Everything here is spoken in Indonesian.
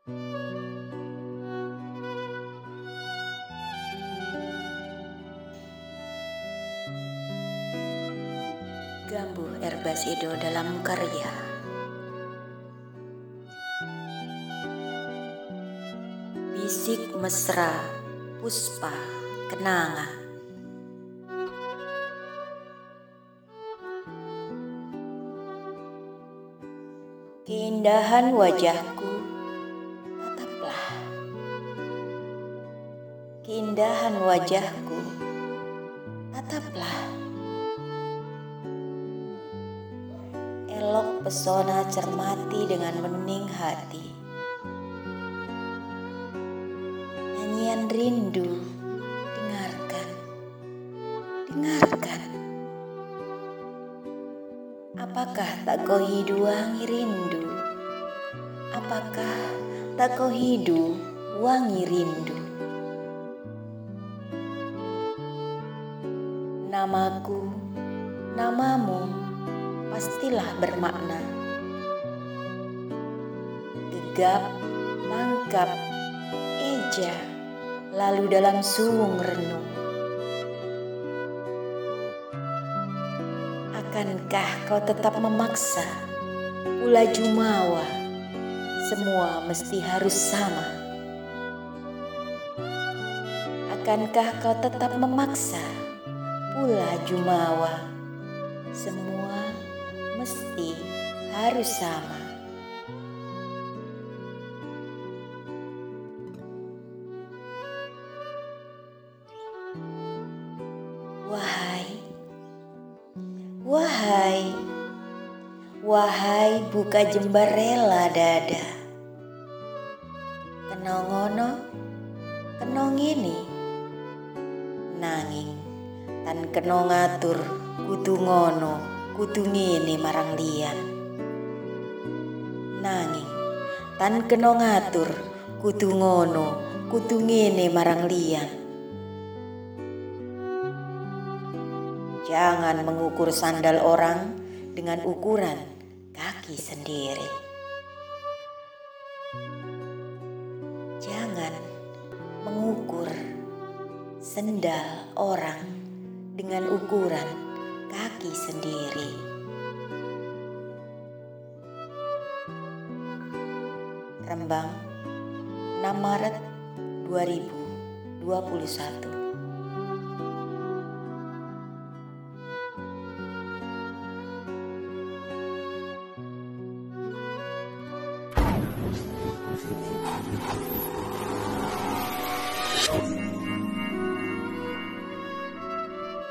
Gambu Erbasido dalam karya. Bisik mesra Puspa Kenanga. Keindahan wajahku Keindahan wajahku. Tataplah. Elok pesona cermati dengan mening hati. Nyanyian rindu Dengarkan. Dengarkan. Apakah tak kau hidu wangi rindu? Apakah tak kau hidu wangi rindu? Namaku, namamu pastilah bermakna. Gegap, tangkap, eja, lalu dalam suung renung. Akankah kau tetap memaksa pula jumawa semua mesti harus sama? Akankah kau tetap memaksa pula jumawa semua mesti harus sama? Wahai Wahai, wahai buka jembar rela dada. Kenongono, kenong ini, nanging tan keno ngatur kudu ngono kudu ngene marang liyan. Nanging tan keno ngatur kudu ngono kudu ngene marang liyan. Jangan mengukur sandal orang dengan ukuran kaki sendiri. Jangan mengukur sendal orang dengan ukuran kaki sendiri. Rembang 6 Maret 2021 Thank